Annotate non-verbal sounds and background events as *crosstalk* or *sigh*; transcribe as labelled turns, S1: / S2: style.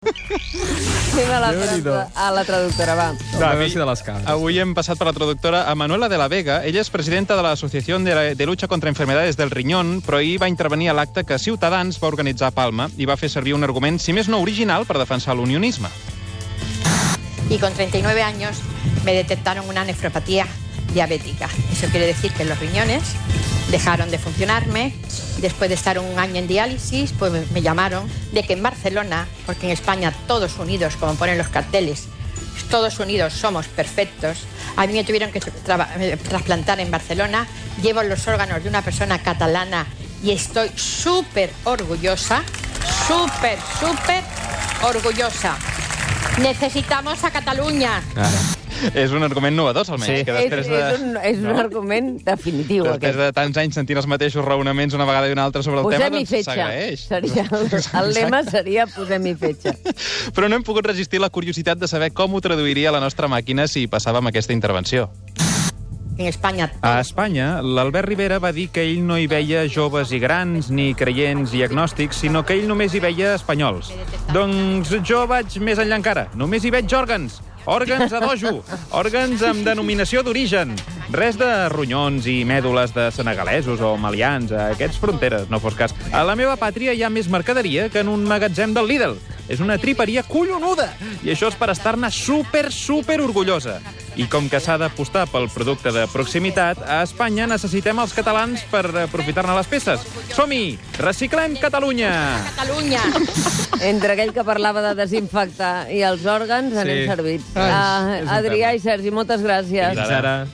S1: Anem a la, tradu- a la traductora, va.
S2: Va, a veure si de les cabres.
S3: Avui hem passat per la traductora a Manuela de la Vega. Ella és presidenta de l'Associació de, la- de Lucha contra Enfermedades del Riñón, però ahir va intervenir a l'acte que Ciutadans va organitzar a Palma i va fer servir un argument, si més no original, per defensar l'unionisme.
S4: y con 39 años me detectaron una nefropatía diabética. Eso quiere decir que los riñones dejaron de funcionarme. Después de estar un año en diálisis, pues me- llamaron de que en Barcelona, porque en España todos unidos, como ponen los carteles, todos unidos somos perfectos. A mí me tuvieron que eh, trasplantar en Barcelona. Llevo los órganos de una persona catalana y estoy súper orgullosa, súper, súper orgullosa. Necesitamos a Catalunya. *laughs*
S3: És un argument novedós, almenys,
S2: Sí.
S3: que
S1: És,
S3: després
S1: és,
S3: de...
S1: un, és un argument definitiu,
S3: Després
S1: aquest.
S3: de tants anys sentint els mateixos raonaments una vegada i una altra sobre el tema,
S1: Posem-hi
S3: doncs s'agraeix.
S1: Seria, el, el lema seria posem-hi fetge. *laughs*
S3: Però no hem pogut resistir la curiositat de saber com ho traduiria la nostra màquina si passàvem aquesta intervenció.
S4: En España
S3: A Espanya, l'Albert Rivera va dir que ell no hi veia joves i grans, ni creients i agnòstics, sinó que ell només hi veia espanyols. Doncs jo vaig més enllà encara. Només hi veig òrgans. Òrgans a dojo. Òrgans amb denominació d'origen. Res de ronyons i mèdules de senegalesos o malians. A aquests fronteres, no fos cas. A la meva pàtria hi ha més mercaderia que en un magatzem del Lidl. És una triperia collonuda. I això és per estar-ne super, super orgullosa. I com que s'ha d'apostar pel producte de proximitat, a Espanya necessitem els catalans per aprofitar-ne les peces. Som-hi! Reciclem Catalunya!
S4: Catalunya.
S1: Entre aquell que parlava de desinfectar i els òrgans, anem
S2: Sí.
S1: servits.
S2: Ai,
S1: Ah,
S2: un
S1: Adrià
S2: tema.
S1: i Sergi, moltes gràcies.
S2: Fins ara.